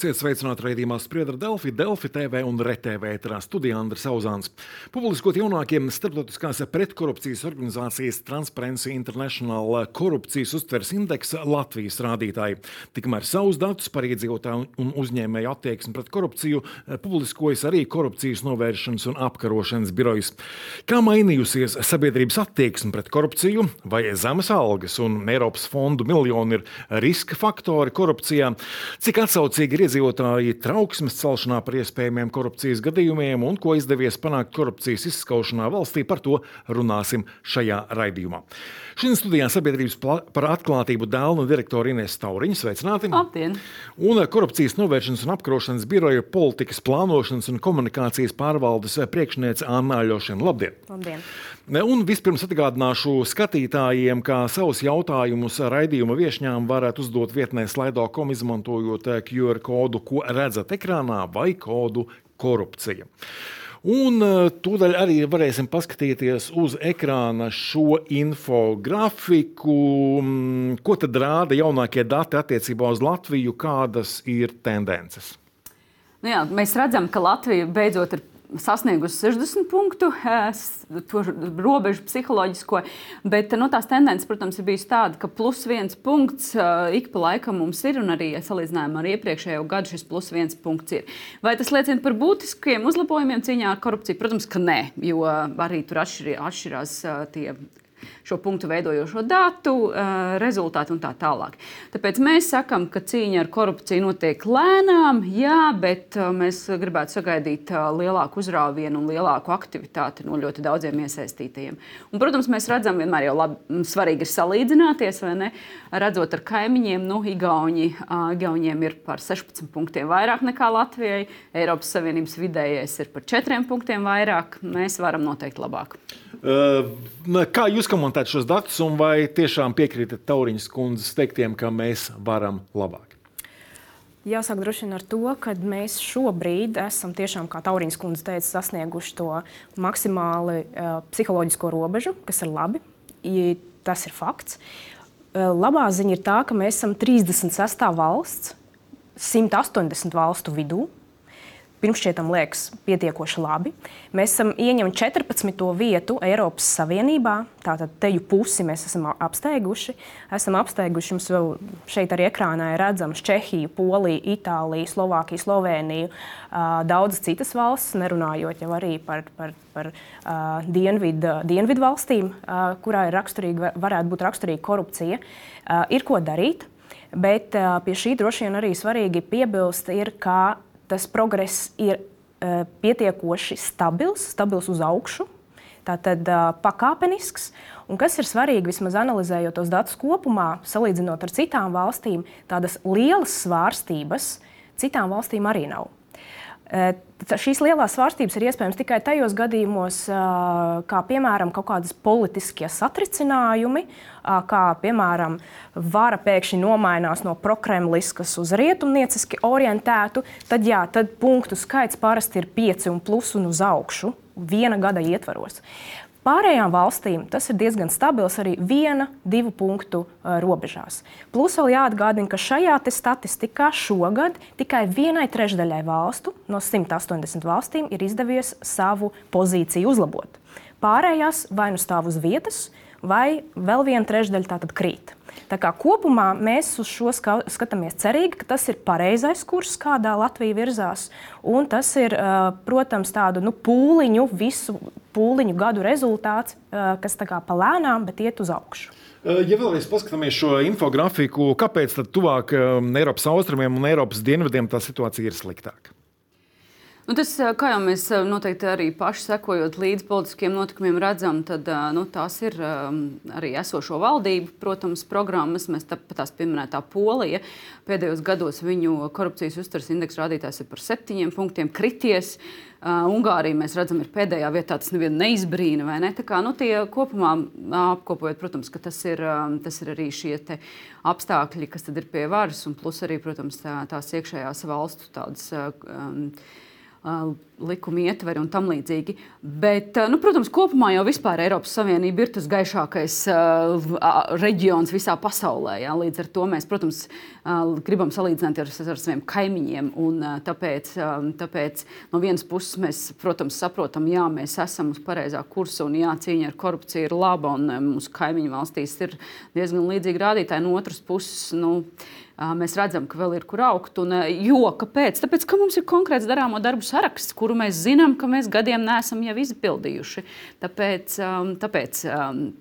Esiet sveicināti raidījumā Spriedra Delfi, Delfi TV un RTV ēterā studijā Andris Auzāns. Publiskot jaunākiem starptautiskās pretkorupcijas organizācijas Transparency International korupcijas uztveres indeksa Latvijas rādītāji. Tikmēr savus datus par iedzīvotāju un uzņēmēju attieksmi pret korupciju publiskojas arī korupcijas novēršanas un apkarošanas birojas. Kā mainījusies sabiedrības attieksme pret korupciju, vai zemes algas un Eiropas fondu miljoni ir riska faktori korupcijā, cik atsaucīgi ir iedzīvotāji trauksmes celšanā par iespējamiem korupcijas gadījumiem un ko izdevies panākt korupcijas izskaušanā valstī, par to runāsim šajā raidījumā. Šodien studijā sabiedrības par atklātību dēlnu direktora Inês Tauriņa. Sveicināti! Labdien! Un korupcijas novēršanas un apkarošanas biroja politikas plānošanas un komunikācijas pārvaldes priekšniece Anna Ļošana. Labdien! Labdien. Un vispirms atgādināšu skatītājiem, ka savus jautājumus raidījuma viesņām varētu uzdot vietnē slaido.com izmantojot QR kodu, ko redzat ekrānā, vai kodu korupcija. Un eh, tūdaļ arī varēsim paskatīties uz ekrāna šo infografiku. Mm, ko tad rāda jaunākie dati attiecībā uz Latviju, kādas ir tendences? Nu jā, mēs redzam, ka Latvija beidzot ir sasniegusi 60 punktu robežu psiholoģisko, bet nu, tās tendences, protams, ir bijusi tāda, ka plus viens punkts ik pa laikam mums ir, un arī salīdzinājumā ar iepriekšējo gadu šis plus viens punkts ir. Vai tas liecina par būtiskiem uzlabojumiem cīņā ar korupciju? Protams, ka nē, jo arī tur atšķirās tie šo punktu veidojošo datu uh, rezultāti un tā tālāk. Tāpēc mēs sakām, ka cīņa ar korupciju notiek lēnām, jā, bet uh, mēs gribētu sagaidīt uh, lielāku uzrāvienu un lielāku aktivitāti no ļoti daudziem iesaistītajiem. Un, protams, mēs redzam, vienmēr jau labi, svarīgi ir salīdzināties, vai ne? Redzot ar kaimiņiem, nu, Igauni, Igauniem ir par 16 punktiem vairāk nekā Latvijai, Eiropas Savienības vidējais ir par 4 punktiem vairāk. Mēs varam noteikt labāk. Kā jūs komentējat šos datus, un vai tiešām piekrītat Tauriņas kundzes teiktiem, ka mēs varam labāk? Jāsāk droši vien ar to, ka mēs šobrīd esam tiešām, kā Tauriņas kundze teica, sasnieguši to maksimāli uh, psiholoģisko robežu, kas ir labi. Ja tas ir fakts. Uh, labā ziņa ir tā, ka mēs esam 36. valsts, 180 valstu vidū pirmšķietam liekas pietiekoši labi. Mēs esam ieņemti 14. vietu Eiropas Savienībā. Tātad teju pusi mēs esam apsteiguši. Esam apsteiguši jums vēl šeit arī ekrānā ir redzams Čehiju, Poliju, Itāliju, Slovākiju, Sloveniju, daudzas citas valsts, nerunājot jau arī par, par, par dienvidu, dienvidu valstīm, kurā ir raksturīga, varētu būt raksturīga korupcija. Ir ko darīt. Bet pie šī droši vien arī svarīgi piebilst, ir, ka tas progress ir uh, pietiekoši stabils, stabils uz augšu. Tātad uh, pakāpenisks, un kas ir svarīgi, vismaz analizējot tos datus kopumā, salīdzinot ar citām valstīm, tādas lielas svārstības citām valstīm arī nav. Uh, šīs lielās svārstības ir iespējams tikai tajos gadījumos, kā piemēram kaut kādas politiskie satricinājumi, kā piemēram vara pēkšņi nomainās no prokremliskas uz rietumnieciski orientētu, tad, jā, tad punktu skaits parasti ir pieci un plus un uz augšu viena gada ietvaros. Pārējām valstīm tas ir diezgan stabils arī viena, divu punktu uh, robežās. Plus vēl jāatgādina, ka šajā statistikā šogad tikai vienai trešdaļai valstu no 180 valstīm ir izdevies savu pozīciju uzlabot. Pārējās vai nu stāv uz vietas, vai vēl viena trešdaļa tātad krīt. Tā kā kopumā mēs uz šo skatāmies cerīgi, ka tas ir pareizais kurs, kādā Latvija virzās. Un tas ir, protams, tādu nu, pūliņu, visu pūliņu gadu rezultāts, kas tā kā palēnām, bet iet uz augšu. Ja vēlamies paskatāmies šo infografiku, kāpēc tad tuvāk Eiropas austrumiem un Eiropas dienvidiem tā situācija ir sliktāka? Nu, tas, kā jau mēs noteikti arī paši sekojot līdzi politiskiem notikumiem, redzam, tad nu, tās ir arī esošo valdību, protams, programmas. Mēs tāpat tās pieminētā Polija. Pēdējos gados viņu korupcijas uztveres indeksa rādītājs ir par septiņiem punktiem krities. Ungārija, mēs redzam, ir pēdējā vietā. Tas nevienu neizbrīna, vai ne? Tā kā, nu, tie kopumā apkopojot, protams, ka tas ir, tas ir arī šie apstākļi, kas ir pie varas, un plus arī, protams, tā, tās iekšējās valstu tādas. Um, likuma ietveri un tam līdzīgi. Bet, nu, protams, kopumā jau vispār Eiropas Savienība ir tas gaišākais uh, reģions visā pasaulē. Jā. Līdz ar to mēs, protams, uh, gribam salīdzināt ar, ar saviem kaimiņiem. Un, uh, tāpēc, tāpēc no vienas puses mēs, protams, saprotam, jā, mēs esam uz pareizā kursa un jā, cīņa ar korupciju ir laba un mūsu kaimiņu valstīs ir diezgan līdzīgi rādītāji. No otras puses, nu, mēs redzam, ka vēl ir kur augt. Un, jo, kāpēc? Tāpēc, ka mums ir konkrēts darāmo darbu saraksts, kuru mēs zinām, ka mēs gadiem neesam jau izpildījuši. Tāpēc, tāpēc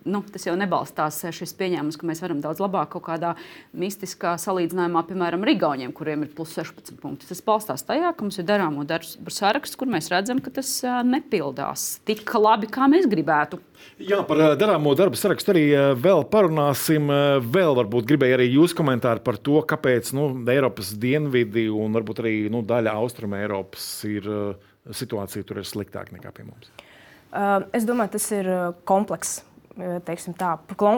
nu, tas jau nebalstās šis pieņēmums, ka mēs varam daudz labāk kaut kādā mistiskā salīdzinājumā, piemēram, ar Igauniem, kuriem ir plus 16 punkti. Tas balstās tajā, ka mums ir darāmo darbu saraksts, kur mēs redzam, ka tas nepildās tik labi, kā mēs gribētu. Jā, par darāmo darbu sarakstu arī vēl parunāsim. Vēl varbūt gribēju arī jūs komentāru par to, kāpēc nu, Eiropas dienvidi un varbūt arī nu, daļa Austrum Eiropas ir situācija tur ir sliktāka nekā pie mums. Es domāju, tas ir komplekss tā,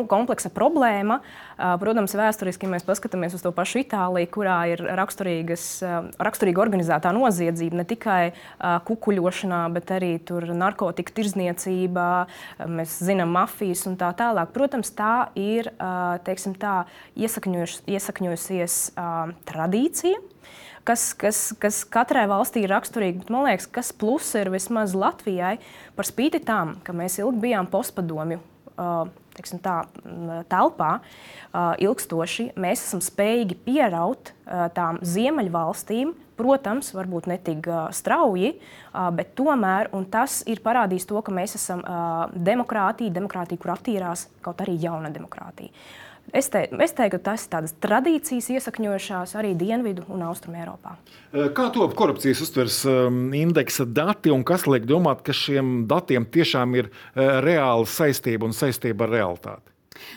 kompleksa problēma. Protams, vēsturiski, ja mēs paskatāmies uz to pašu Itāliju, kurā ir raksturīga organizētā noziedzība ne tikai kukuļošanā, bet arī narkotika tirzniecībā, mēs zinām, mafijas un tā tālāk. Protams, tā ir tā, iesakņojusies tradīcija kas, kas, kas katrai valstī ir raksturīgi. Bet, man liekas, kas plus ir vismaz Latvijai, par spīti tam, ka mēs ilgi bijām postpadomju teiksim, tā, telpā ilgstoši, mēs esam spējīgi pieraut tām ziemeļvalstīm. Protams, varbūt ne tik strauji, bet tomēr tas ir parādījis to, ka mēs esam demokrātija, demokrātija, kur attīrās kaut arī jauna demokrātija. Es, te, es teiktu, tas ir tādas tradīcijas iesakņojušās arī Dienvidu un Austrumu Eiropā. Kā top korupcijas uztvers indeksa dati un kas liek domāt, ka šiem datiem tiešām ir reāla saistība un saistība ar realitāti?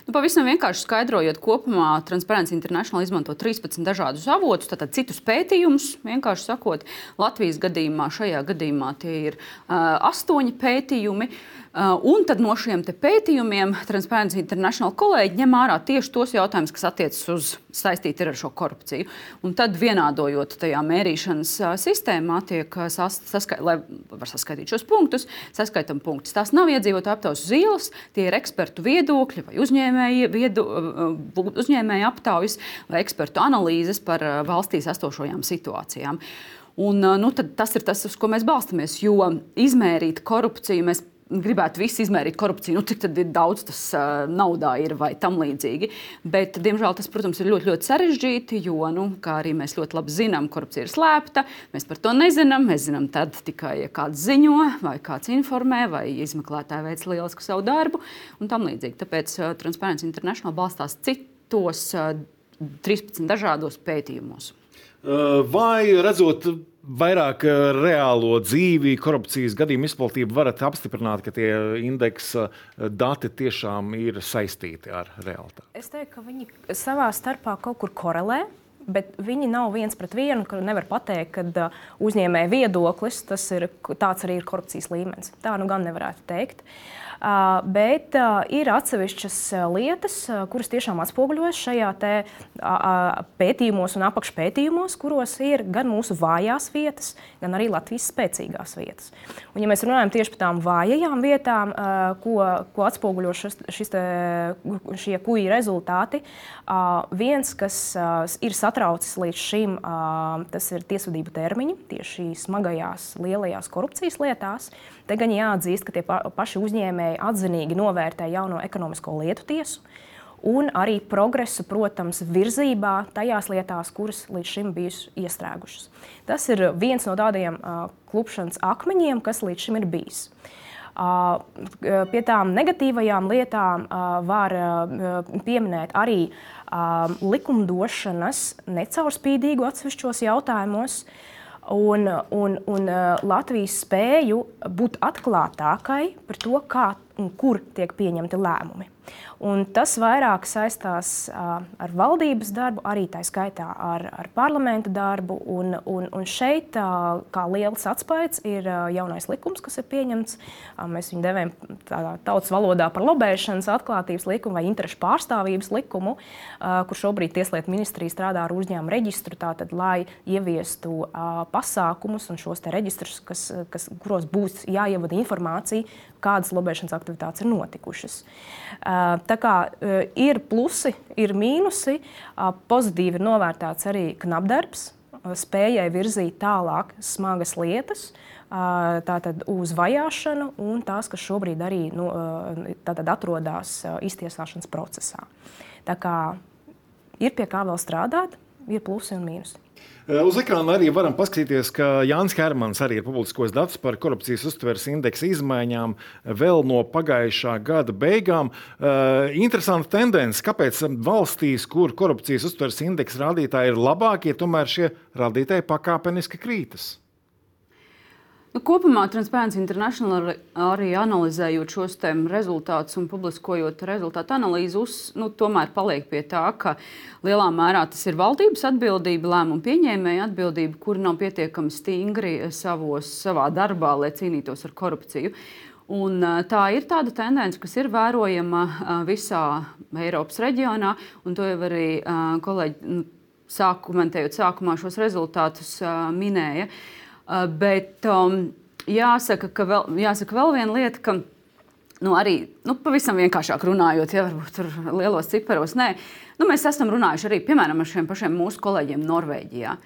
Nu, pavisam vienkārši skaidrojot, kopumā Transparency International izmanto 13 dažādus avotus, tātad citus pētījumus. Vienkārši sakot, Latvijas gadījumā, šajā gadījumā tie ir uh, astoņi pētījumi. Uh, un tad no šiem pētījumiem Transparency International kolēģi ņem ārā tieši tos jautājumus, kas attiecas uz saistīti ar šo korupciju. Un tad vienādojot tajā mērīšanas uh, sistēmā, tiek uh, saska lai var saskaitīt šos punktus, saskaitam punktus. Tās nav iedzīvotāju aptaujas uz ielas, tie ir ekspertu viedokļi vai uzņēmēji, viedu, uzņēmēji aptaujas vai ekspertu analīzes par valstīs esošajām situācijām. Un, nu, tas ir tas, uz ko mēs balstāmies. Jo izmērīt korupciju mēs gribētu visu izmērīt korupciju, nu, cik daudz tas uh, naudā ir vai tam līdzīgi. Bet, diemžēl tas, protams, ir ļoti, ļoti sarežģīti, jo, nu, kā arī mēs ļoti labi zinām, korupcija ir slēpta. Mēs par to nezinām. Mēs zinām tad tikai, ja kāds ziņo, vai kāds informē, vai izmeklētāji veic lielisku savu darbu un tam līdzīgi. Tāpēc uh, Transparency International balstās citos uh, 13 dažādos pētījumos. Vai redzot vairāk eh, reālo dzīvi, korupcijas gadījumu izplatību, varat apstiprināt, ka tie indeksa eh, dati tiešām ir saistīti ar realitāti? Es teiktu, ka viņi savā starpā kaut kur korelē. Bet viņi nav viens pret vienu, ka nevar pateikt, ka uh, uzņēmēja viedoklis tas ir tāds arī ir korupcijas līmenis. Tā nu gan nevarētu teikt. Uh, bet ir atsevišķas lietas, kuras tiešām atspoguļojas šajā pētījumos un apakšpētījumos, kuros ir gan mūsu vājās vietas, gan arī Latvijas spēcīgās vietas. Un, ja mēs runājam tieši par tām vājajām vietām, ko, ko atspoguļo šis, šis šie kuģi rezultāti, viens, kas ir satraucis līdz šim, tas ir tiesvedību termiņi tieši smagajās, lielajās korupcijas lietās. Te gan jāatzīst, ka tie paši uzņēmēji atzinīgi novērtē jauno ekonomisko lietu tiesu. Un arī progresu, protams, virzībā tajās lietās, kuras līdz šim bijušas iestrēgušas. Tas ir viens no tādiem uh, klupšanas akmeņiem, kas līdz šim ir bijis. Uh, pie tām negatīvajām lietām uh, var uh, pieminēt arī likumdošanas necaurspīdīgu atsevišķos jautājumos, un, un, un Latvijas spēju būt atklātākai par to, kā un kur tiek pieņemti lēmumi. Un tas vairāk saistās ar valdības darbu, arī tā skaitā ar, ar parlamenta darbu. Un, un, un šeit, kā liels atspējs, ir jaunais likums, kas ir pieņemts. Mēs viņu devējam tautas valodā par lobēšanas atklātības likumu vai interešu pārstāvības likumu, kur šobrīd Tieslietu ministrija strādā ar uzņēmumu reģistru, tātad, lai ieviestu pasākumus un šos reģistrus, kas, kas, kuros būs jāievada informācija, kādas lobēšanas aktivitātes ir notikušas. Uh, Tā kā uh, ir plusi, ir mīnusi. Uh, pozitīvi ir novērtēts arī knapdarbs, spējai virzīt tālāk smagas lietas. Tātad uz vajāšanu un tās, kas šobrīd arī nu, atrodas iztiesāšanas procesā. Tā kā ir pie kā vēl strādāt, ir plusi un mīnusi. Eh, uz ekrāna arī varam paskatīties, ka Jānis Hermans arī ir publiskos datus par korupcijas uztveres indeksa izmaiņām vēl no pagājušā gada beigām. Uh, interesanta tendence, kāpēc valstīs, kur korupcijas uztveres indeksa rādītāji ir labākie, tomēr šie rādītāji pakāpeniski krītas. Nu, kopumā Transparency International arī analizējot šos rezultātus un publiskojot rezultātu analīzi, uz, nu, tomēr paliek pie tā, ka lielā mērā tas ir valdības atbildība, lēmumu pieņēmēja atbildība, kuri nav pietiekami stingri savos, savā darbā, lai cīnītos ar korupciju. Un, tā ir tāda tendence, kas ir vērojama visā Eiropas reģionā, un to jau arī kolēģi nu, sāk komentējot sākumā šos rezultātus minēja. Uh, bet um, jāsaka, ka vēl, jāsaka vēl viena lieta, ka nu, arī nu, pavisam vienkāršāk runājot, ja varbūt tur lielos ciparos, nē, nu, mēs esam runājuši arī piemēram ar šiem pašiem mūsu kolēģiem Norvēģijā.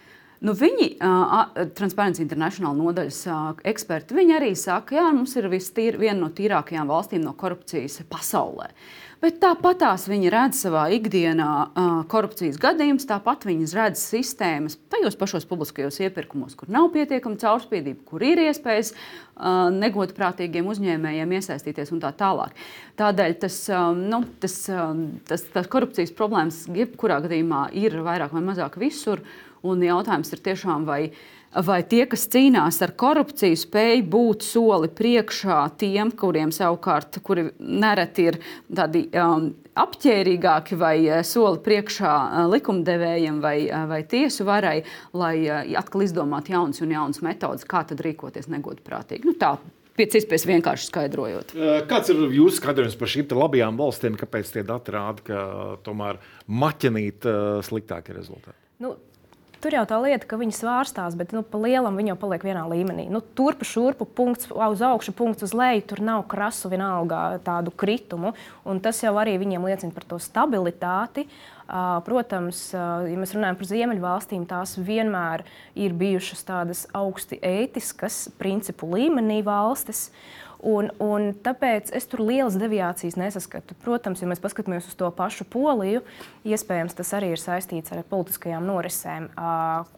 Nu, viņi, uh, Transparency International nodaļas uh, eksperti, viņi arī saka, ka mums ir tīr, viena no tīrākajām valstīm no korupcijas pasaulē. Uh, Bet tāpatās viņi redz savā ikdienā uh, korupcijas gadījumus, tāpat viņi redz sistēmas tajos pašos publiskajos iepirkumos, kur nav pietiekama caurspīdība, kur ir iespējas uh, negodprātīgiem uzņēmējiem iesaistīties un tā tālāk. Tādēļ tas, um, nu, tas, um, tas, tas korupcijas problēmas jebkurā gadījumā ir vairāk vai mazāk visur. Un jautājums ir tiešām, vai uh, vai tie, kas cīnās ar korupciju, spēj būt soli priekšā tiem, kuriem savukārt kuri nereti ir tādi um, apģērbīgāki vai uh, soli priekšā uh, likumdevējiem vai, uh, vai tiesu varai, lai atkal izdomātu jaunas un jaunas metodas, kā tad rīkoties negodprātīgi. Nu, tā pēc iespējas vienkārši skaidrojot. Kāds ir jūsu skaidrojums par šīm labajām valstīm, kāpēc tie dati rāda, ka tomēr maķenīt sliktākie rezultāti? Nu, Tur jau tā lieta, ka viņi svārstās, bet nu, pa lielam viņi jau paliek vienā līmenī. Nu, turpu, šurpu, punkts uz augšu, punkts uz leju. Tur nav krasu vienalga tādu kritumu. Tas jau arī viņiem liecina par to stabilitāti. Protams, ja mēs runājam par Ziemeļvalstīm, tās vienmēr ir bijušas tādas augsti ētiskas, principu līmenī valstis. Uh, Un, un tāpēc es tur lielas deviācijas nesaskatu. Protams, ja mēs paskatāmies uz to pašu Poliju, iespējams tas arī ir saistīts ar politiskajām norisēm,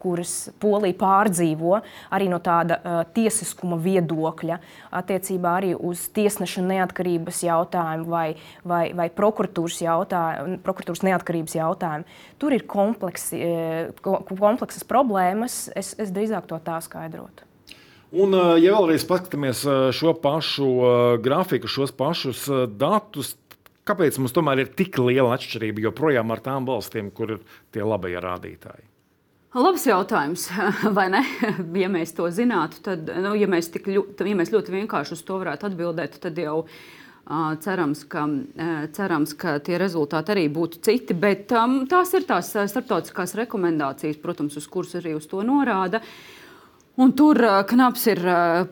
kuras Polija pārdzīvo arī no tāda tiesiskuma viedokļa, attiecībā arī uz tiesneša neatkarības jautājumu vai, vai, vai prokuratūras, jautājumu, prokuratūras neatkarības jautājumu. Tur ir kompleksi, kompleksas problēmas. Es, es drīzāk to tā skaidrotu. Un, ja vēlreiz paskatāmies šo pašu grafiku, šos pašus datus, kāpēc mums tomēr ir tik liela atšķirība joprojām ar tām valstīm, kur ir tie labie rādītāji? Labs jautājums, vai ne? Ja mēs to zinātu, tad, nu, ja mēs, ļoti, ja mēs ļoti vienkārši uz to varētu atbildēt, tad jau uh, cerams, ka, uh, cerams, ka tie rezultāti arī būtu citi. Bet um, tās ir tās starptautiskās rekomendācijas, protams, uz kuras arī uz to norāda. Uh, Un tur Knaps ir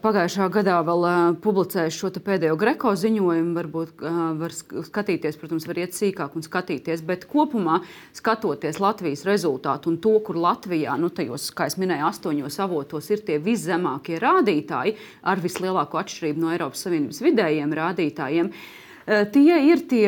pagājušā gadā vēl publicējis šo pēdējo greko ziņojumu. Varbūt var skatīties, protams, var iet sīkāk un skatīties, bet kopumā skatoties Latvijas rezultātu un to, kur Latvijā, nu, tajos, kā jau minēju, astoņos avotos ir tie viszemākie rādītāji ar vislielāko atšķirību no Eiropas Savienības vidējiem rādītājiem. Tie ir, tie,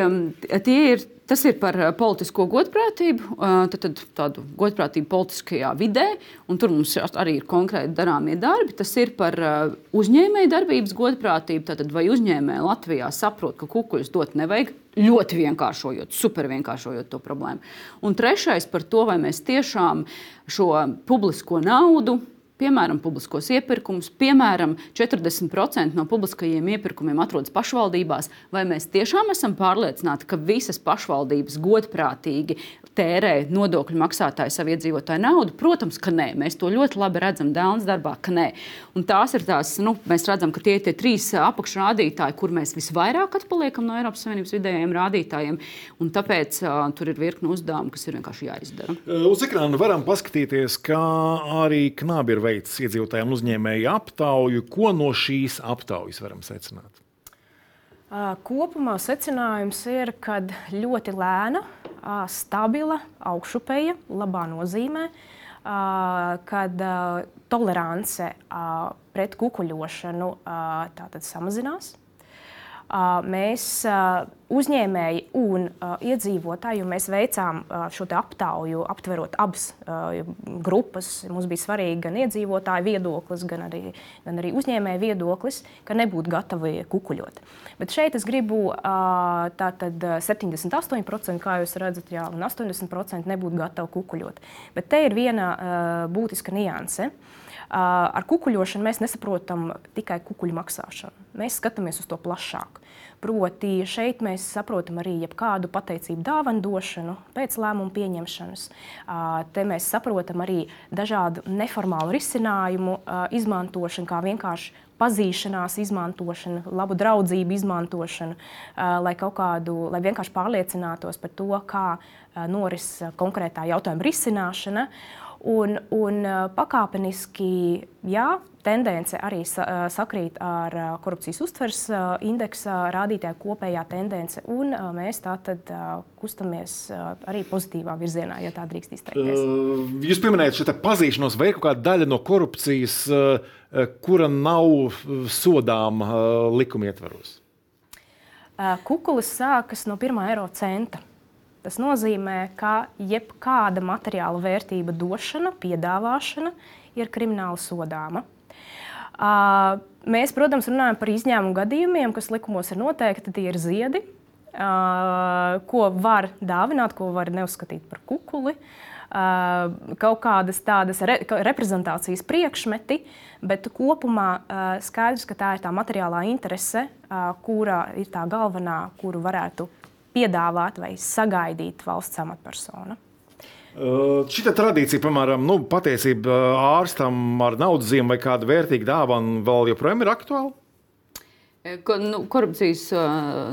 tie ir Tas ir par eh, politisko godprātību, eh, tad, tad tādu godprātību politiskajā vidē, un tur mums arī ir konkrēti darāmie darbi. Tas ir par eh, uzņēmēju darbības godprātību. Tātad, vai uzņēmēji Latvijā saprot, ka kukuļus dot nevajag, ļoti vienkāršojot, super vienkāršojot to problēmu. Un trešais par to, vai mēs tiešām šo publisko naudu piemēram, publiskos iepirkumus, piemēram, 40% no publiskajiem iepirkumiem atrodas pašvaldībās, vai mēs tiešām esam pārliecināti, ka visas pašvaldības godprātīgi tērē nodokļu maksātāju savu iedzīvotāju naudu? Protams, ka nē. Mēs to ļoti labi redzam Dēlnes darbā, ka nē. Un tās ir tās, nu, mēs redzam, ka tie ir tie trīs apakšrādītāji, kur mēs visvairāk atpaliekam no Eiropas Savienības vidējiem rādītājiem. Un tāpēc uh, tur ir virkni uzdevumu, kas ir vienkārši jāizdara. Uz ekrāna varam paskatīties, kā arī Knābi ir veids iedzīvotājiem uzņēmēju aptauju. Ko no šīs aptaujas varam secināt? Kopumā secinājums ir, ka ļoti lēna, stabila augšupeja, labā nozīmē, kad tolerance pret kukuļošanu samazinās mēs uzņēmēji un iedzīvotāji, mēs veicām šo aptauju, aptverot abas grupas. Mums bija svarīgi gan iedzīvotāju viedoklis, gan arī, gan arī uzņēmēju viedoklis, ka nebūtu gatavi kukuļot. Bet šeit es gribu tātad 78%, kā jūs redzat, jā, un 80% nebūtu gatavi kukuļot. Bet te ir viena būtiska nianse. Ar kukuļošanu mēs nesaprotam tikai kukuļu maksāšanu. Mēs skatāmies uz to plašāk. Proti, šeit mēs saprotam arī jebkādu pateicību dāvanu došanu pēc lēmumu pieņemšanas. Te mēs saprotam arī dažādu neformālu risinājumu izmantošanu, kā vienkārši pazīšanās izmantošana, labu draudzību izmantošana, lai kaut kādu, lai vienkārši pārliecinātos par to, kā noris konkrētā jautājuma risināšana. Un, un pakāpeniski, jā, tendence arī sakrīt ar korupcijas uztveres indeksa rādītāju kopējā tendence, un mēs tātad kustamies arī pozitīvā virzienā, ja tā drīkst izteikties. Jūs pieminējat šo pazīšanos vai kaut kāda daļa no korupcijas, kura nav sodāma likuma ietvaros? Kukulis sākas no pirmā eiro centa. Tas nozīmē, ka jebkāda materiāla vērtība došana, piedāvāšana ir krimināli sodāma. Mēs, protams, runājam par izņēmumu gadījumiem, kas likumos ir noteikti. Tie ir ziedi, ko var dāvināt, ko var neuzskatīt par kukuli. Kaut kādas tādas re, reprezentācijas priekšmeti, bet kopumā skaidrs, ka tā ir tā materiālā interese, kura ir tā galvenā, kuru varētu piedāvāt vai sagaidīt valsts amatpersona. Uh, Šī tradīcija, piemēram, nu, patiesība ārstam ar naudas zīmēm vai kādu vērtīgu dāvanu vēl joprojām ir aktuāla? Nu, korupcijas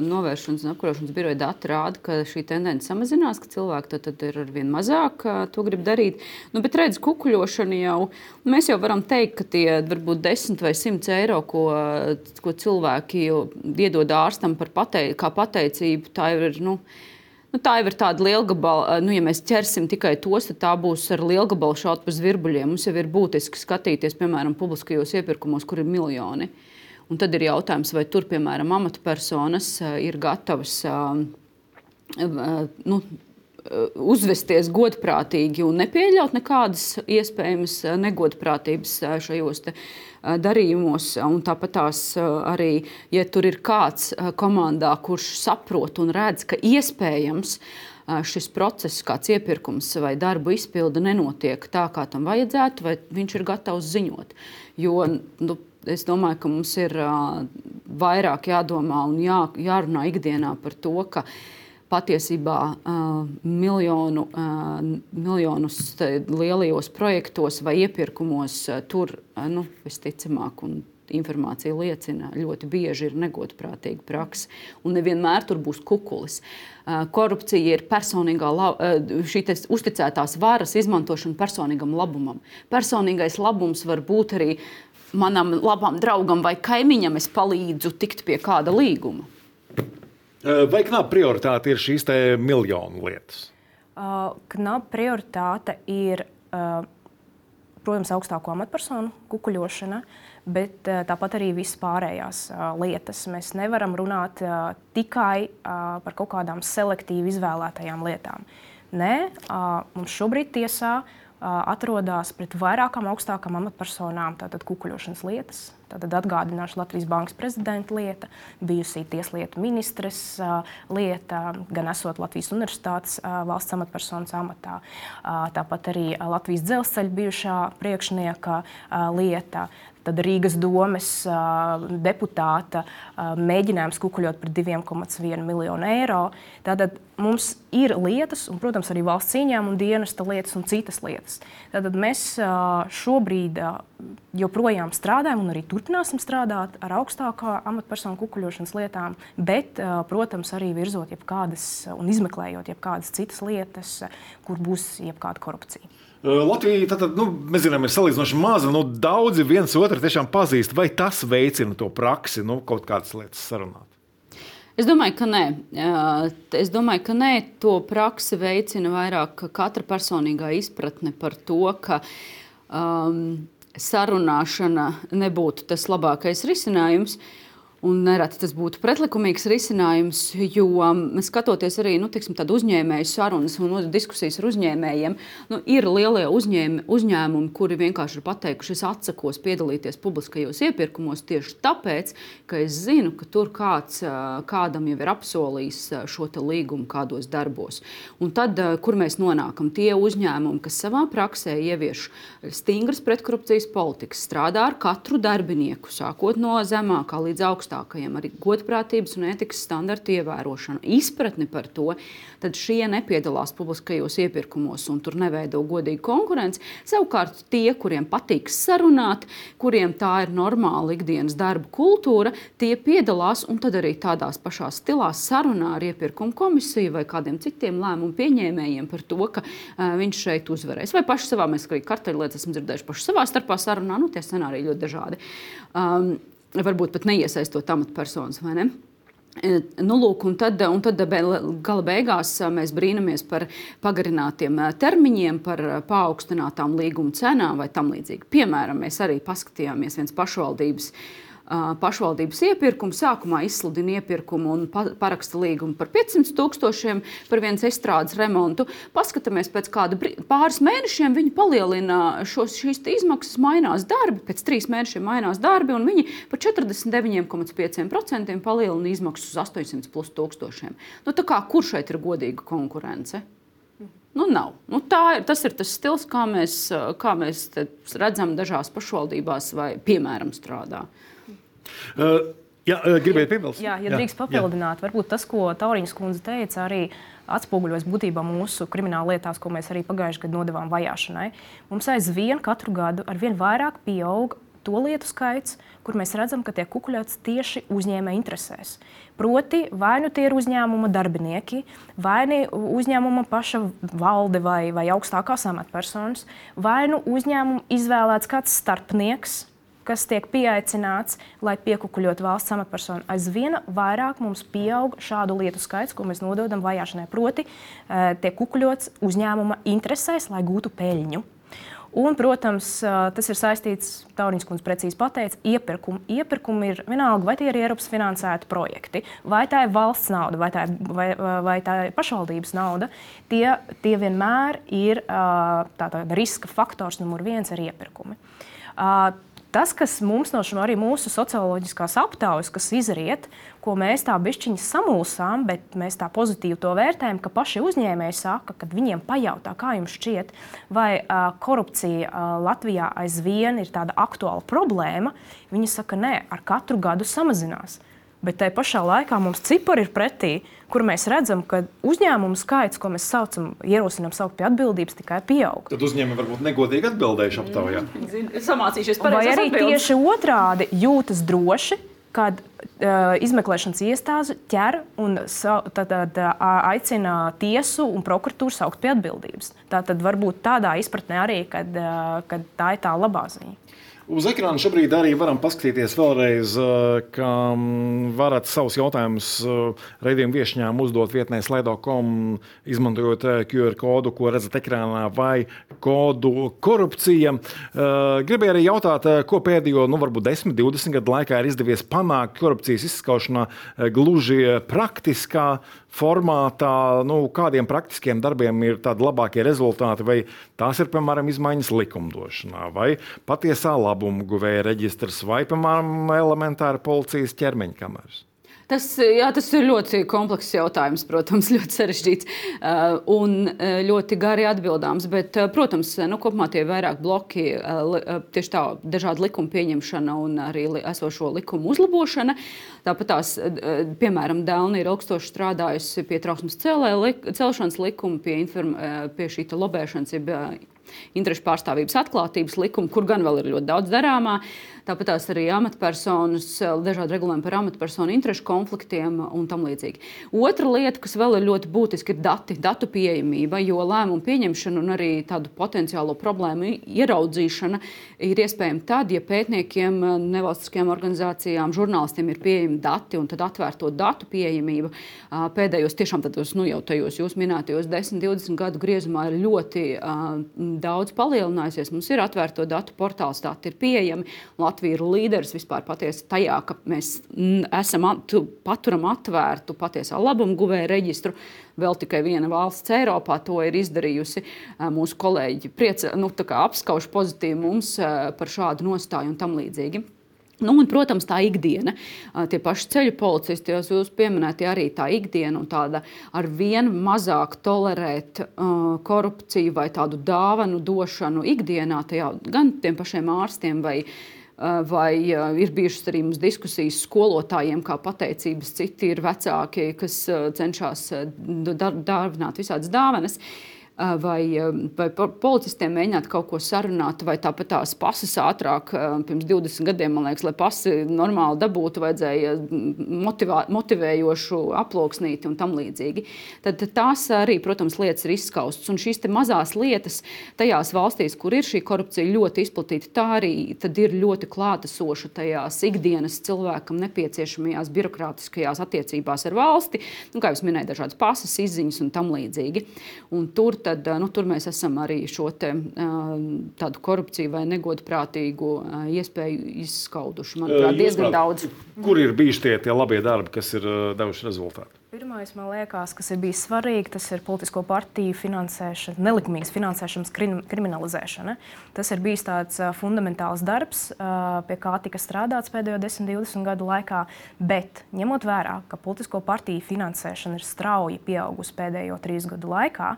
novēršanas un apkarošanas biroja dati rāda, ka šī tendence samazinās, ka cilvēki tad, tad ir ar vien mazāk to grib darīt. Nu, bet redz, kukuļošana jau, nu, mēs jau varam teikt, ka tie varbūt 10 vai 100 eiro, ko, ko cilvēki iedod ārstam par patei, pateicību, tā ir. Nu, Nu, tā jau ir tāda liela gabala. Nu, ja mēs ķersim tikai tos, tad tā būs ar lielu gabalu šaut pa zvirbuļiem. Mums jau ir būtiski skatīties, piemēram, publiskajos iepirkumos, kur ir miljoni. Uh, Un tad ir jautājums, vai tur, piemēram, amatpersonas eh, ir gatavas eh, eh, nu, uzvesties godprātīgi un nepieļaut nekādas iespējamas negodprātības šajos darījumos. Un tāpat tās arī, ja tur ir kāds komandā, kurš saprot un redz, ka iespējams šis process, kāds iepirkums vai darbu izpilde nenotiek tā, kā tam vajadzētu, vai viņš ir gatavs ziņot. Jo nu, es domāju, ka mums ir uh, vairāk jādomā un jā, jārunā ikdienā par to, ka patiesībā uh, miljonu, uh, miljonus lielajos projektos vai iepirkumos uh, tur uh, nu, visticamāk. Informācija liecina, ļoti bieži ir negodprātīga praksa, un nevienmēr tur būs kukulis. Korupcija ir personīgā, šī uzticētās varas izmantošana personīgam labumam. Personīgais labums var būt arī manam labam draugam vai kaimiņam es palīdzu tikt pie kāda līguma. Vai knapa prioritāte ir šīs miljonu lietas? Uh, knapa prioritāte ir, uh, protams, augstāko amatpersonu kukuļošana, bet tāpat arī visas pārējās uh, lietas. Mēs nevaram runāt uh, tikai uh, par kaut kādām selektīvi izvēlētajām lietām. Nē, uh, mums šobrīd tiesā uh, atrodas pret vairākām augstākām amatpersonām, tātad kukuļošanas lietas, Tad atgādināšu Latvijas Bankas prezidenta lieta, bijusī tieslietu ministres lieta, gan esot Latvijas Universitātes valsts amatpersonas amatā, tāpat arī Latvijas dzelzceļa bijušā priekšnieka lieta. Tad Rīgas domes deputāta mēģinājums kukuļot par 2,1 miljonu eiro. Tātad mums ir lietas, un, protams, arī valsts ieņēmuma dienesta lietas un citas lietas. Tātad mēs šobrīd joprojām strādājam un arī turpināsim strādāt ar augstākā amatpersonu kukuļošanas lietām, bet, protams, arī virzot jebkādas un izmeklējot jebkādas citas lietas, kur būs jebkāda korupcija. Latvija, tad, nu, mēs zinām, ir salīdzinoši maza. Nu, daudzi viens otru tiešām pazīst. Vai tas veicina to praksi, nu, kaut kādas lietas sarunāt? Es domāju, ka nē. Es domāju, ka nē. To praksi veicina vairāk katra personīgā izpratne par to, ka um, sarunāšana nebūtu tas labākais risinājums. Uh, Un nereti tas būtu pretlikumīgs risinājums, jo skatoties arī nu, tiksim, uzņēmēju sarunas un diskusijas ar uzņēmējiem, nu, ir lielie uzņēmi, uzņēmumi, kuri vienkārši ir pateikuši, es atsakos piedalīties publiskajos iepirkumos tieši tāpēc, ka es zinu, ka tur kāds kādam jau ir apsolījis šo līgumu kādos darbos. Un tad, kur mēs nonākam, tie uzņēmumi, kas savā praksē ievieš stingras pretkorupcijas politikas, strādā ar katru darbinieku, sākot no zemākā līdz augstākajai augstākajiem, arī godprātības un etikas standartu ievērošanu, izpratni par to, tad šie nepiedalās publiskajos iepirkumos un tur neveido godīgu konkurenci. Savukārt tie, kuriem patīk sarunāt, kuriem tā ir normāla ikdienas darba kultūra, tie piedalās un tad arī tādās pašās stilās sarunā ar iepirkumu komisiju vai kādiem citiem lēmumu pieņēmējiem par to, ka uh, viņš šeit uzvarēs. Vai paši savā, mēs arī karteļlietas esam dzirdējuši paši savā starpā sarunā, nu tie scenāriji ļoti dažādi. Um, varbūt pat neiesaistot amatpersonas. E, nu, lūk, un tad, un tad gala beigās e, mēs brīnamies par pagarinātiem e, termiņiem, par paaugstinātām līguma cenām vai tam līdzīgi. Piemēram, mēs arī paskatījāmies viens pašvaldības uh, pašvaldības iepirkumu. Sākumā izsludina iepirkumu un paraksta līgumu par 500 tūkstošiem par vienas estrādes remontu. Paskatāmies pēc kāda pāris mēnešiem, viņi palielina šos, šīs izmaksas, mainās darbi, pēc trīs mēnešiem mainās darbi, un viņi par 49,5% palielina izmaksas uz 800 plus tūkstošiem. Nu, kā, kur šeit ir godīga konkurence? Nu, nav. Nu, ir, tas ir tas stils, kā mēs, kā mēs redzam dažās pašvaldībās, vai piemēram strādā. Uh, jā, uh, gribēju piebilst. Jā, ja drīkst papildināt, jā. varbūt tas, ko Tauriņas kundze teica, arī atspoguļojas būtībā mūsu krimināla lietās, ko mēs arī pagājušajā gadā nodevām vajāšanai. Mums aizvien katru gadu ar vien vairāk pieaug to lietu skaits, kur mēs redzam, ka tiek kukuļots tieši uzņēmēja interesēs. Proti, vai nu tie ir uzņēmuma darbinieki, vai nu uzņēmuma paša valde vai, vai augstākās amatpersonas, vai nu uzņēmuma izvēlēts kāds starpnieks, kas tiek pieaicināts, lai piekukuļot valsts amatpersonu. Aizvien vairāk mums pieaug šādu lietu skaits, ko mēs nododam vajāšanai. Proti, eh, tiek kukuļots uzņēmuma interesēs, lai gūtu peļņu. Un, protams, eh, tas ir saistīts, Tauriņš kundze precīzi pateica, iepirkumi. Iepirkumi ir vienalga, vai tie ir Eiropas finansēti projekti, vai tā ir valsts nauda, vai tā ir, vai, vai tā ir pašvaldības nauda. Tie, tie vienmēr ir eh, tāda riska faktors numur viens ar iepirkumi. Tas, kas mums no šiem arī mūsu socioloģiskās aptaujas, kas izriet, ko mēs tā bišķiņi samulsām, bet mēs tā pozitīvi to vērtējam, ka paši uzņēmēji saka, kad viņiem pajautā, kā jums šķiet, vai uh, korupcija uh, Latvijā aizvien ir tāda aktuāla problēma, viņi saka, nē, ar katru gadu samazinās. Bet tajā pašā laikā mums cipari ir pretī, kur mēs redzam, ka uzņēmumu skaits, ko mēs saucam, ierosinām saukt pie atbildības, tikai pieaug. Tad uzņēmumi varbūt negodīgi atbildējuši aptaujā. Mm, samācījušies par to. Vai arī atbildes. tieši otrādi jūtas droši, kad uh, izmeklēšanas iestāde ķer un sa, tad, tad, aicina tiesu un prokuratūru saukt pie atbildības. Tā tad varbūt tādā izpratnē arī, kad, uh, kad tā ir tā labā ziņa. Uz ekrāna šobrīd arī varam paskatīties vēlreiz, eh, ka varat savus jautājumus eh, raidījuma viesņām uzdot vietnē slaido.com, izmantojot eh, QR kodu, ko redzat ekrānā, vai kodu korupcija. Gribēju arī jautāt, ko pēdējo, nu, varbūt 10, 20 gadu laikā ir izdevies panākt pretkorupcijas izskaušanā gluži praktiskā formātā, nu, kādiem praktiskiem darbiem ir tādi labākie rezultāti, vai tās ir, piemēram, izmaiņas likumdošanā, vai patiesā labuma guvēja reģistrs, vai, piemēram, elementāra policijas ķermeņa kameras. Tas, jā, tas ir ļoti komplekss jautājums, protams, ļoti sarežģīts uh, un uh, ļoti gari atbildāms. Bet, uh, protams, nu, kopumā tie ir vairāk bloki, tieši tā, dažādu likumu pieņemšana un arī esošo likumu uzlabošana. Tāpat tās, piemēram, Dēlna ir ilgstoši strādājusi pie trauksmes celē, celšanas likuma, pie, inform, pie šī lobēšanas, jeb interešu pārstāvības atklātības likuma, kur gan vēl ir ļoti daudz darāmā. Tāpat arī amatpersonas, dažādi regulējumi par amatpersonu interešu konfliktiem un tam līdzīgi. Otra lieta, kas vēl ir ļoti būtiska, ir dati, datu pieejamība, jo lēmumu pieņemšana un arī tādu potenciālo problēmu ieraudzīšana ir iespējama tad, ja pētniekiem, nevalstiskajām organizācijām, žurnālistiem ir pieejami dati un tad atvērto datu pieejamība pēdējos tiešām tādos, nu, jau tajos jūs minētajos 10, 20 gadu griezumā ir ļoti uh, daudz palielinājusies. Mums ir atvērto datu portāls, dati ir pieejami. Latvija ir līderis vispār patiesi tajā, ka mēs esam at, paturam atvērtu patiesā labuma guvēja reģistru. Vēl tikai viena valsts Eiropā to ir izdarījusi. Mūsu kolēģi priecā, nu, apskauž pozitīvi mums par šādu nostāju un tam līdzīgi. Nu, un, protams, tā ikdiena, tie paši ceļu policisti, jau jūs pieminējāt, arī tā ikdiena un tāda ar vien mazāk tolerēt uh, korupciju vai tādu dāvanu došanu ikdienā, tajā, gan tiem pašiem ārstiem vai Eh, vai ir bijušas arī mums diskusijas skolotājiem, kā pateicības, citi ir vecāki, kas cenšas dāvināt visādas dāvanas. Vai, vai policistiem mēģināt kaut ko sarunāt, vai tāpat tās pasas ātrāk, pirms 20 gadiem, man liekas, lai pasi normāli dabūtu, vajadzēja motivā, motivējošu aploksnīti un tam līdzīgi. Tad tās arī, protams, lietas ir izskaustas. Un šīs mazās lietas tajās valstīs, kur ir šī korupcija ļoti izplatīta, tā arī ir ļoti klātesoša tajās ikdienas cilvēkam nepieciešamajās birokrātiskajās attiecībās ar valsti. Nu, kā jau minēju, dažādas pasas izziņas un tam līdzīgi. Un tur tad nu, tur mēs esam arī šo te, tādu korupciju vai negodprātīgu iespēju izskauduši. Manuprāt, diezgan daudz. Kur ir bijuši tie, tie labie darbi, kas ir devuši rezultātu? Pirmais, man liekas, kas ir bijis svarīgi, tas ir politisko partiju finansēšana, nelikumīgas finansēšanas krim, kriminalizēšana. Tas ir bijis tāds fundamentāls darbs, pie kā tika strādāts pēdējo 10, 20 gadu laikā. Bet, ņemot vērā, ka politisko partiju finansēšana ir strauji pieaugusi pēdējo trīs gadu laikā,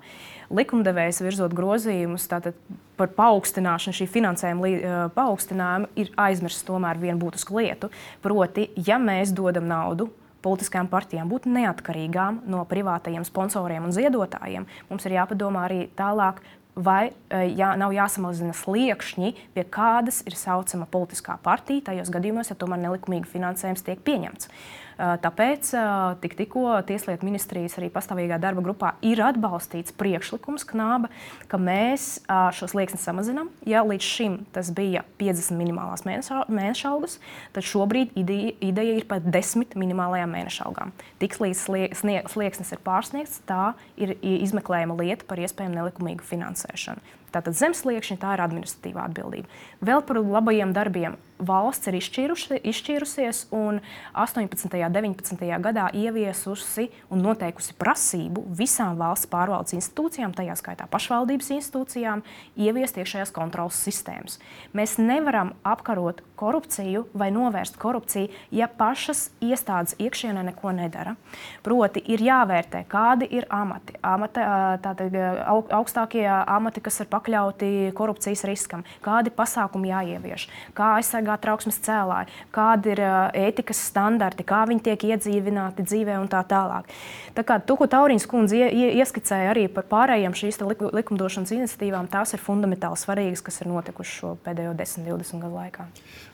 likumdevējs virzot grozījumus par paaugstināšanu, šī finansējuma paaugstinājumu, ir aizmirsts tomēr vienu būtisku lietu. Proti, ja mēs dodam naudu politiskajām partijām būt neatkarīgām no privātajiem sponsoriem un ziedotājiem, mums ir jāpadomā arī tālāk. Vai e, jā, nav jāsamazina sliekšņi, pie kādas ir saucama politiskā partija, tajos gadījumos, ja tomēr nelikumīgi finansējums tiek pieņemts. Uh, Tāpēc tik, tikko Tieslietu ministrijas arī pastāvīgā darba grupā ir atbalstīts priekšlikums knāba, ka mēs šo slieksni samazinām. Ja līdz šim tas bija 50 minimālās mēneša algas, tad šobrīd ideja, ideja ir par 10 minimālajām mēneša algām. Tiks līdz slieksnis ir pārsniegts, tā ir izmeklējama lieta par iespējamu nelikumīgu finansēšanu. Tātad zemesliekšņi tā ir administratīvā atbildība. Vēl par labajiem darbiem valsts ir izšķīrusies un 18. un 19. gadā ieviesusi un noteikusi prasību visām valsts pārvaldes institūcijām, tajā skaitā pašvaldības institūcijām, ieviest iekšējās kontrolas sistēmas. Mēs nevaram apkarot korupciju vai novērst korupciju, ja pašas iestādes iekšienē neko nedara. Proti, ir jāvērtē, kādi ir amati, amata, tātad, augstākie amati, kas ir pakļauti korupcijas riskam, kādi pasākumi jāievieš, kā aizsargāt trauksmes cēlāji, kādi ir ētikas standarti, kā viņi tiek iedzīvināti dzīvē un tā tālāk. Tā kā to, ko Taurīns kundze ieskicēja arī par pārējiem šīs likumdošanas iniciatīvām, tās ir fundamentāli svarīgas, kas ir notikušas šo pēdējo 10, 20 gadu laikā.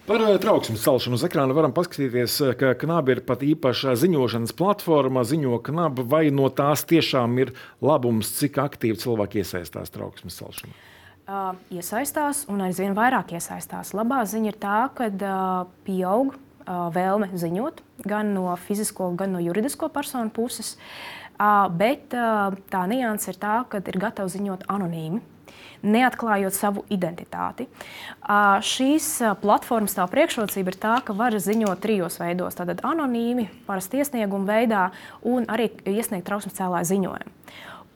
Par trauksmes celšanu uz ekrāna varam paskatīties, ka Knaba ir pat īpaša ziņošanas platforma, ziņo Knaba, vai no tās tiešām ir labums, cik aktīvi cilvēki iesaistās trauksmes celšanā uh, iesaistās un aizvien vairāk iesaistās. Labā ziņa ir tā, ka uh, pieaug uh, vēlme ziņot gan no fizisko, gan no juridisko personu puses. Uh, bet uh, tā nianses ir tā, ka ir gatavi ziņot anonīmi. Neatklājot savu identitāti. Šīs platformas tā priekšrocība ir tā, ka var ziņot trijos veidos. Tātad anonīmi, parasti iesnieguma veidā un arī iesniegt trauksmes cēlāju ziņojumu.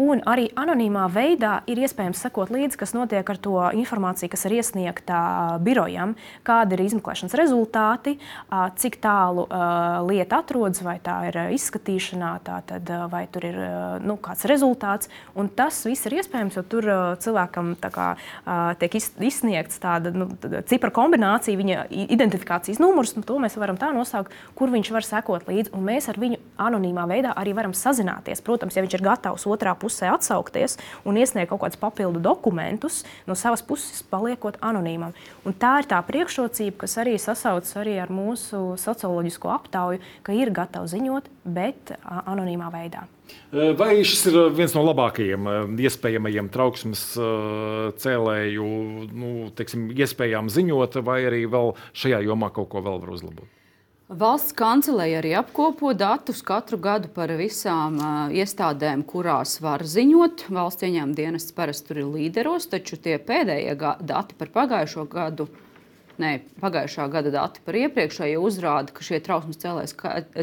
Un arī anonīmā veidā ir iespējams sekot līdzi, kas notiek ar to informāciju, kas ir iesniegta birojam, kādi ir izmeklēšanas rezultāti, cik tālu lieta atrodas, vai tā ir izskatīšanā, tad, vai tur ir nu, kāds rezultāts. Un tas viss ir iespējams, jo tur cilvēkam kā, tiek izsniegts tāda nu, cipra kombinācija, viņa identifikācijas numurs, un to mēs varam tā nosaukt, kur viņš var sekot līdzi. Un mēs ar viņu anonīmā veidā arī varam sazināties. Protams, ja viņš ir gatavs otrā pusē atsaukties un iesniegt kaut kādus papildu dokumentus, no savas puses paliekot anonīmam. Un tā ir tā priekšrocība, kas arī sasaucas arī ar mūsu socioloģisko aptauju, ka ir gatavi ziņot, bet anonīmā veidā. Vai šis ir viens no labākajiem iespējamajiem trauksmes cēlēju nu, teiksim, iespējām ziņot, vai arī vēl šajā jomā kaut ko vēl var uzlabot? Valsts kancelēja arī apkopo datus katru gadu par visām uh, iestādēm, kurās var ziņot. Valsts ieņēmuma dienests parasti tur ir līderos, taču tie pēdējie dati par pagājušo gadu. Nē, pagājušā gada dati par iepriekšējo uzrāda, ka šie trauksmes cēlēs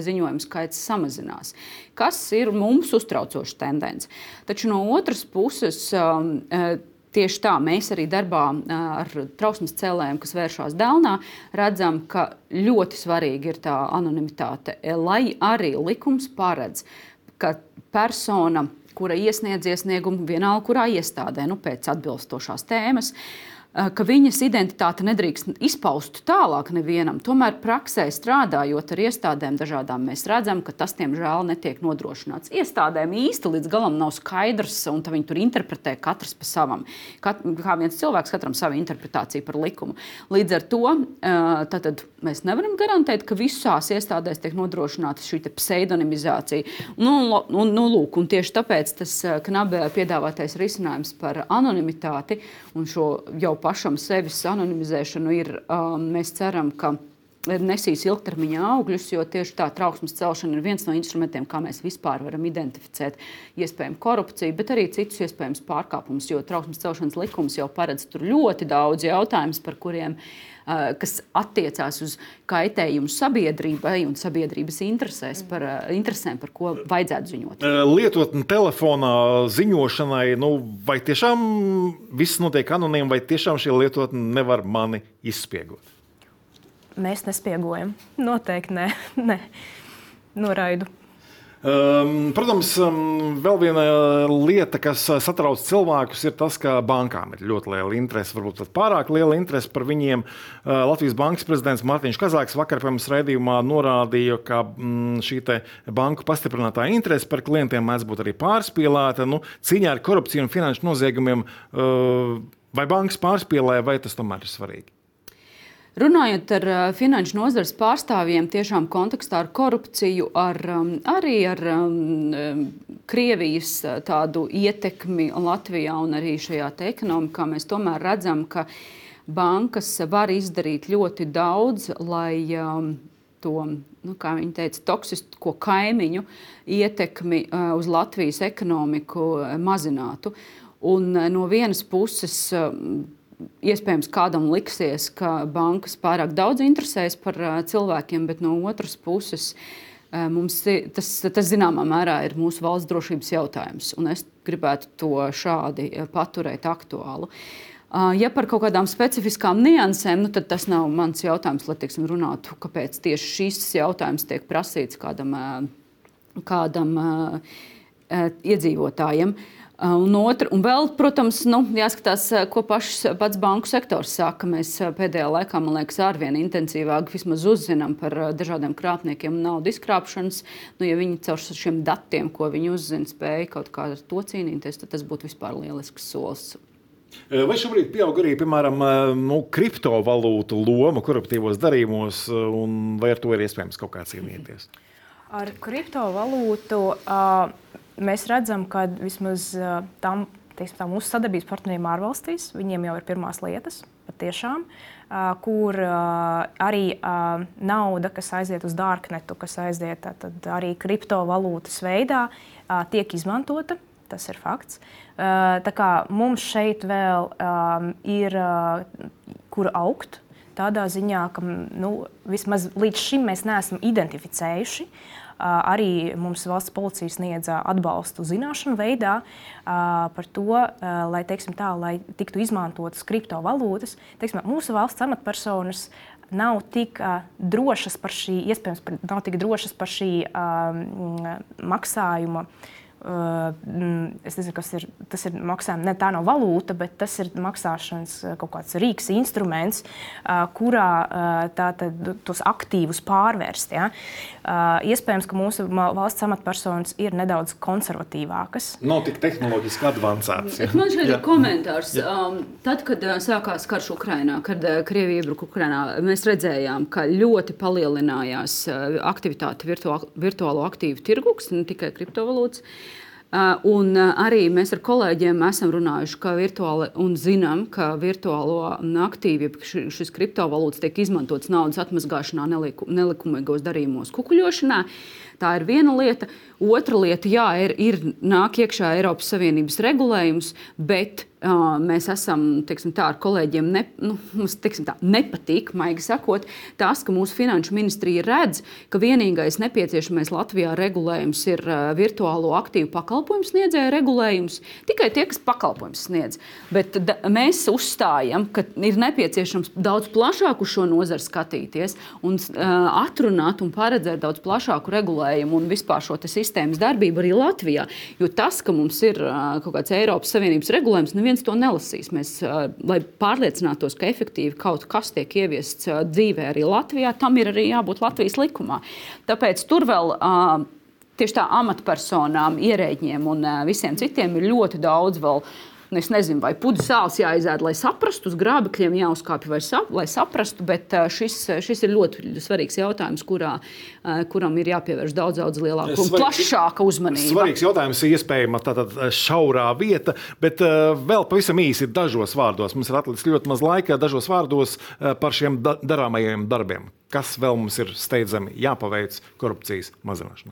ziņojumu skaits samazinās, kas ir mums uztraucoša tendence. Taču no otras puses, um, Tieši tā mēs arī darbā ar trauksmes cēlējiem, kas vēršas Dēlnā, redzam, ka ļoti svarīga ir tā anonimitāte, lai arī likums paredz, ka persona, kura iesniedz iesniegumu vienalga kurā iestādē, nu, pēc atbilstošās tēmas, uh, ka viņas identitāte nedrīkst izpaust tālāk nevienam. Tomēr praksē strādājot ar iestādēm dažādām, mēs redzam, ka tas, diemžēl, netiek nodrošināts. Iestādēm īsti līdz galam nav skaidrs, un viņi tur interpretē katrs pa savam. Kat, kā viens cilvēks, katram sava interpretācija par likumu. Līdz ar to eh, tātad, mēs nevaram garantēt, ka visās iestādēs tiek nodrošināta šī pseidonimizācija. Nu, un, nu, lūk, un tieši tāpēc tas eh, knabē piedāvātais risinājums par anonimitāti un šo jau pašam sevis anonimizēšanu ir, um, mēs ceram, ka nesīs ilgtermiņa augļus, jo tieši tā trauksmes celšana ir viens no instrumentiem, kā mēs vispār varam identificēt iespējamu korupciju, bet arī citus iespējamus pārkāpumus. Jo trauksmes celšanas likums jau paredz ļoti daudz jautājumus, par kuriem kas attiecās uz kaitējumu sabiedrībai un sabiedrības par, interesēm, par ko vajadzētu ziņot. Lietotne telefonā ziņošanai, nu, vai tiešām viss notiek anonīmi, vai tiešām šī lietotne nevar mani izspiegot? Mēs nespiegojam. Noteikti nē, nē. noraidu. Um, protams, um, vēl viena lieta, kas uh, satrauc cilvēkus, ir tas, ka bankām ir ļoti liela interese, varbūt pat pārāk liela interese par viņiem. Uh, Latvijas Bankas prezidents Mārtiņš Kazāks vakar pie mums raidījumā norādīja, ka mm, šī banku pastiprinātā interese par klientiem mēdz būt arī pārspīlēta. Nu, cīņā ar korupciju un finanšu noziegumiem uh, vai bankas pārspīlē, vai tas tomēr ir svarīgi? Runājot ar uh, finanšu nozares pārstāvjiem, tiešām kontekstā ar korupciju, ar, um, arī ar um, um Krievijas uh, tādu ietekmi Latvijā un arī šajā ekonomikā, mēs tomēr redzam, ka bankas var izdarīt ļoti daudz, lai to, nu, kā viņi teica, toksisko kaimiņu ietekmi uh, uz Latvijas ekonomiku mazinātu. Un no vienas puses, Iespējams, kādam liksies, ka bankas pārāk daudz interesēs par cilvēkiem, bet no otras puses mums tas, tas zināmā mērā ir mūsu valsts drošības jautājums. Es gribētu to šādi paturēt aktuālu. Ja par kaut kādām specifiskām niansēm, nu, tad tas nav mans jautājums, lai teiksim, runātu, kāpēc tieši šis jautājums tiek prasīts kādam, kādam iedzīvotājiem. Uh, Un, otra, un vēl, protams, nu, jāskatās, ko pašs, pats banku sektors saka. Mēs pēdējā laikā, man liekas, arvien intensīvāk uzzinām par dažādiem krāpniekiem un naudas izkrāpšanas. Nu, ja viņi caur šiem datiem, ko viņi uzzina, spēja kaut kā ar to cīnīties, tad tas būtu vispār lielisks solis. Vai šobrīd pieaug arī piemēram, nu, kriptovalūtu loma koruptīvos darījumos, vai ar to ir iespējams kaut kā cīnīties? Ar kriptovalūtu uh, mēs redzam, ka vismaz tam, teiksim, tā mūsu sadarbības partneriem ārvalstīs, viņiem jau ir pirmās lietas, patiešām, kur arī nauda, kas aiziet uz dārknetu, kas aiziet tad, arī kriptovalūtas veidā, tiek izmantota tas ir fakts. Tā kā mums šeit vēl ir kur augt, tādā ziņā, ka nu, vismaz līdz šim mēs neesam identificējuši uh, Arī mums valsts policija sniedza atbalstu zināšanu veidā par to, lai, tā, lai tiktu izmantotas kriptovalūtas. Teiksim, mūsu valsts amatpersonas nav tik uh, drošas par šī, iespējams, nav tik drošas par šī uh, maksājuma uh, es nezinu, kas ir tas ir maksājums. Ne tā nav valūta, bet tas ir maksāšanas kaut kāds rīks, instruments, kurā tātad tos aktīvus pārvērst. Ja? Iespējams, ka mūsu valsts amatpersonas ir nedaudz konservatīvākas. Nav tik tehnoloģiski avansētas. Ja? Man šeit ir komentārs. Ja. Tad, kad sākās karš Ukrainā, kad Krievija iebruka Ukrainā, mēs redzējām, ka ļoti palielinājās aktivitāte virtuālo, virtuālo aktīvu tirgus, ne tikai kriptovalūtas. Uh, un uh, arī mēs ar kolēģiem esam runājuši, ka virtuāli un zinām, ka virtuālo aktīvu, šis kriptovalūtas tiek izmantots naudas atmazgāšanā, neliku, nelikumīgos darījumos, kukuļošanā. Tā ir viena lieta. Otra lieta, jā, ir, ir nāk iekšā Eiropas Savienības regulējums, bet mēs esam tā, ar kolēģiem ne, nu, mums, tā, nepatīk, maigi sakot, tas, ka mūsu finanšu ministrija redz, ka vienīgais nepieciešamais Latvijā regulējums ir virtuālo aktīvu pakalpojumu sniedzēju regulējums. Tikai tie, kas pakalpojumus sniedz. Bet da, mēs uzstājam, ka ir nepieciešams daudz plašāk uz šo nozaru skatīties un uh, atrunāt un paredzēt daudz plašāku regulējumu un vispār šo sistēmas darbību arī Latvijā. Jo tas, ka mums ir kaut kāds Eiropas Savienības regulējums, neviens to nelasīs. Mēs, lai pārliecinātos, ka efektīvi kaut kas tiek ieviests dzīvē arī Latvijā, tam ir arī jābūt Latvijas likumā. Tāpēc tur vēl. Tieši tā amatpersonām, ierēģiem un visiem citiem ir ļoti daudz vēl uh, es nezinu, vai pudu sāls jāizēd, lai saprastu, uz grābekļiem jāuzkāpj, sap, lai saprastu, bet šis, šis ir ļoti svarīgs jautājums, kurā, kuram ir jāpievērš daudz, daudz lielāka un plašāka uzmanība. Svarīgs jautājums, iespējama tātad šaurā vieta, bet vēl pavisam īsi dažos vārdos. Mums ir atlicis ļoti maz laika, dažos vārdos par šiem darāmajiem darbiem. Kas vēl mums ir steidzami jāpaveic korupcijas mazināšanā?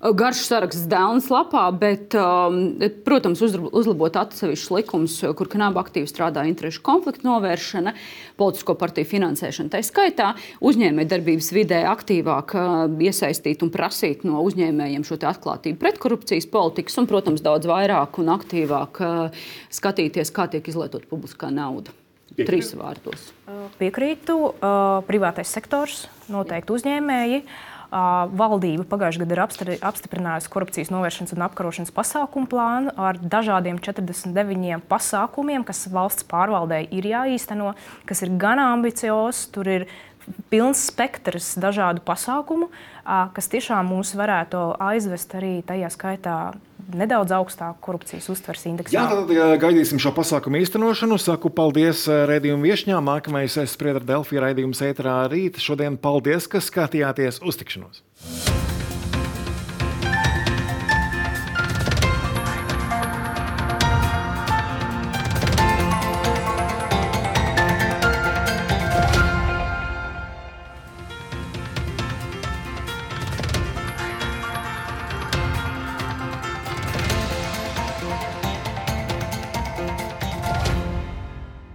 Garš saraksts Dēlnes lapā, bet, protams, uzlabot atsevišķus likumus, kur kanāba aktīvi strādā interešu konfliktu novēršana, politisko partiju finansēšana. Tā skaitā uzņēmējdarbības vidē aktīvāk iesaistīt un prasīt no uzņēmējiem šo atklātību pret korupcijas politikas un, protams, daudz vairāk un aktīvāk skatīties, kā tiek izlietot publiskā nauda. Piekrīt. Trīs vārdos. Piekrītu. Privātais sektors, noteikti uzņēmēji. Uh, Valdība pagājušajā gadā ir apstiprinājusi korupcijas novēršanas un apkarošanas pasākumu plānu ar dažādiem 49 pasākumiem, kas valsts pārvaldē ir jāīsteno, kas ir gan ambiciozs. Tur ir pilns spektrs dažādu pasākumu, kas tiešām mūs varētu aizvest arī tajā skaitā nedaudz augstāku korupcijas uztveres indeksu. Jā, tad gaidīsim šo pasākumu īstenošanu. Saku paldies redzējumu viesņām. Nākamais es spriedu ar Delfiju raidījumu ēterā rīt. Šodien paldies, ka skatījāties uztikšanos!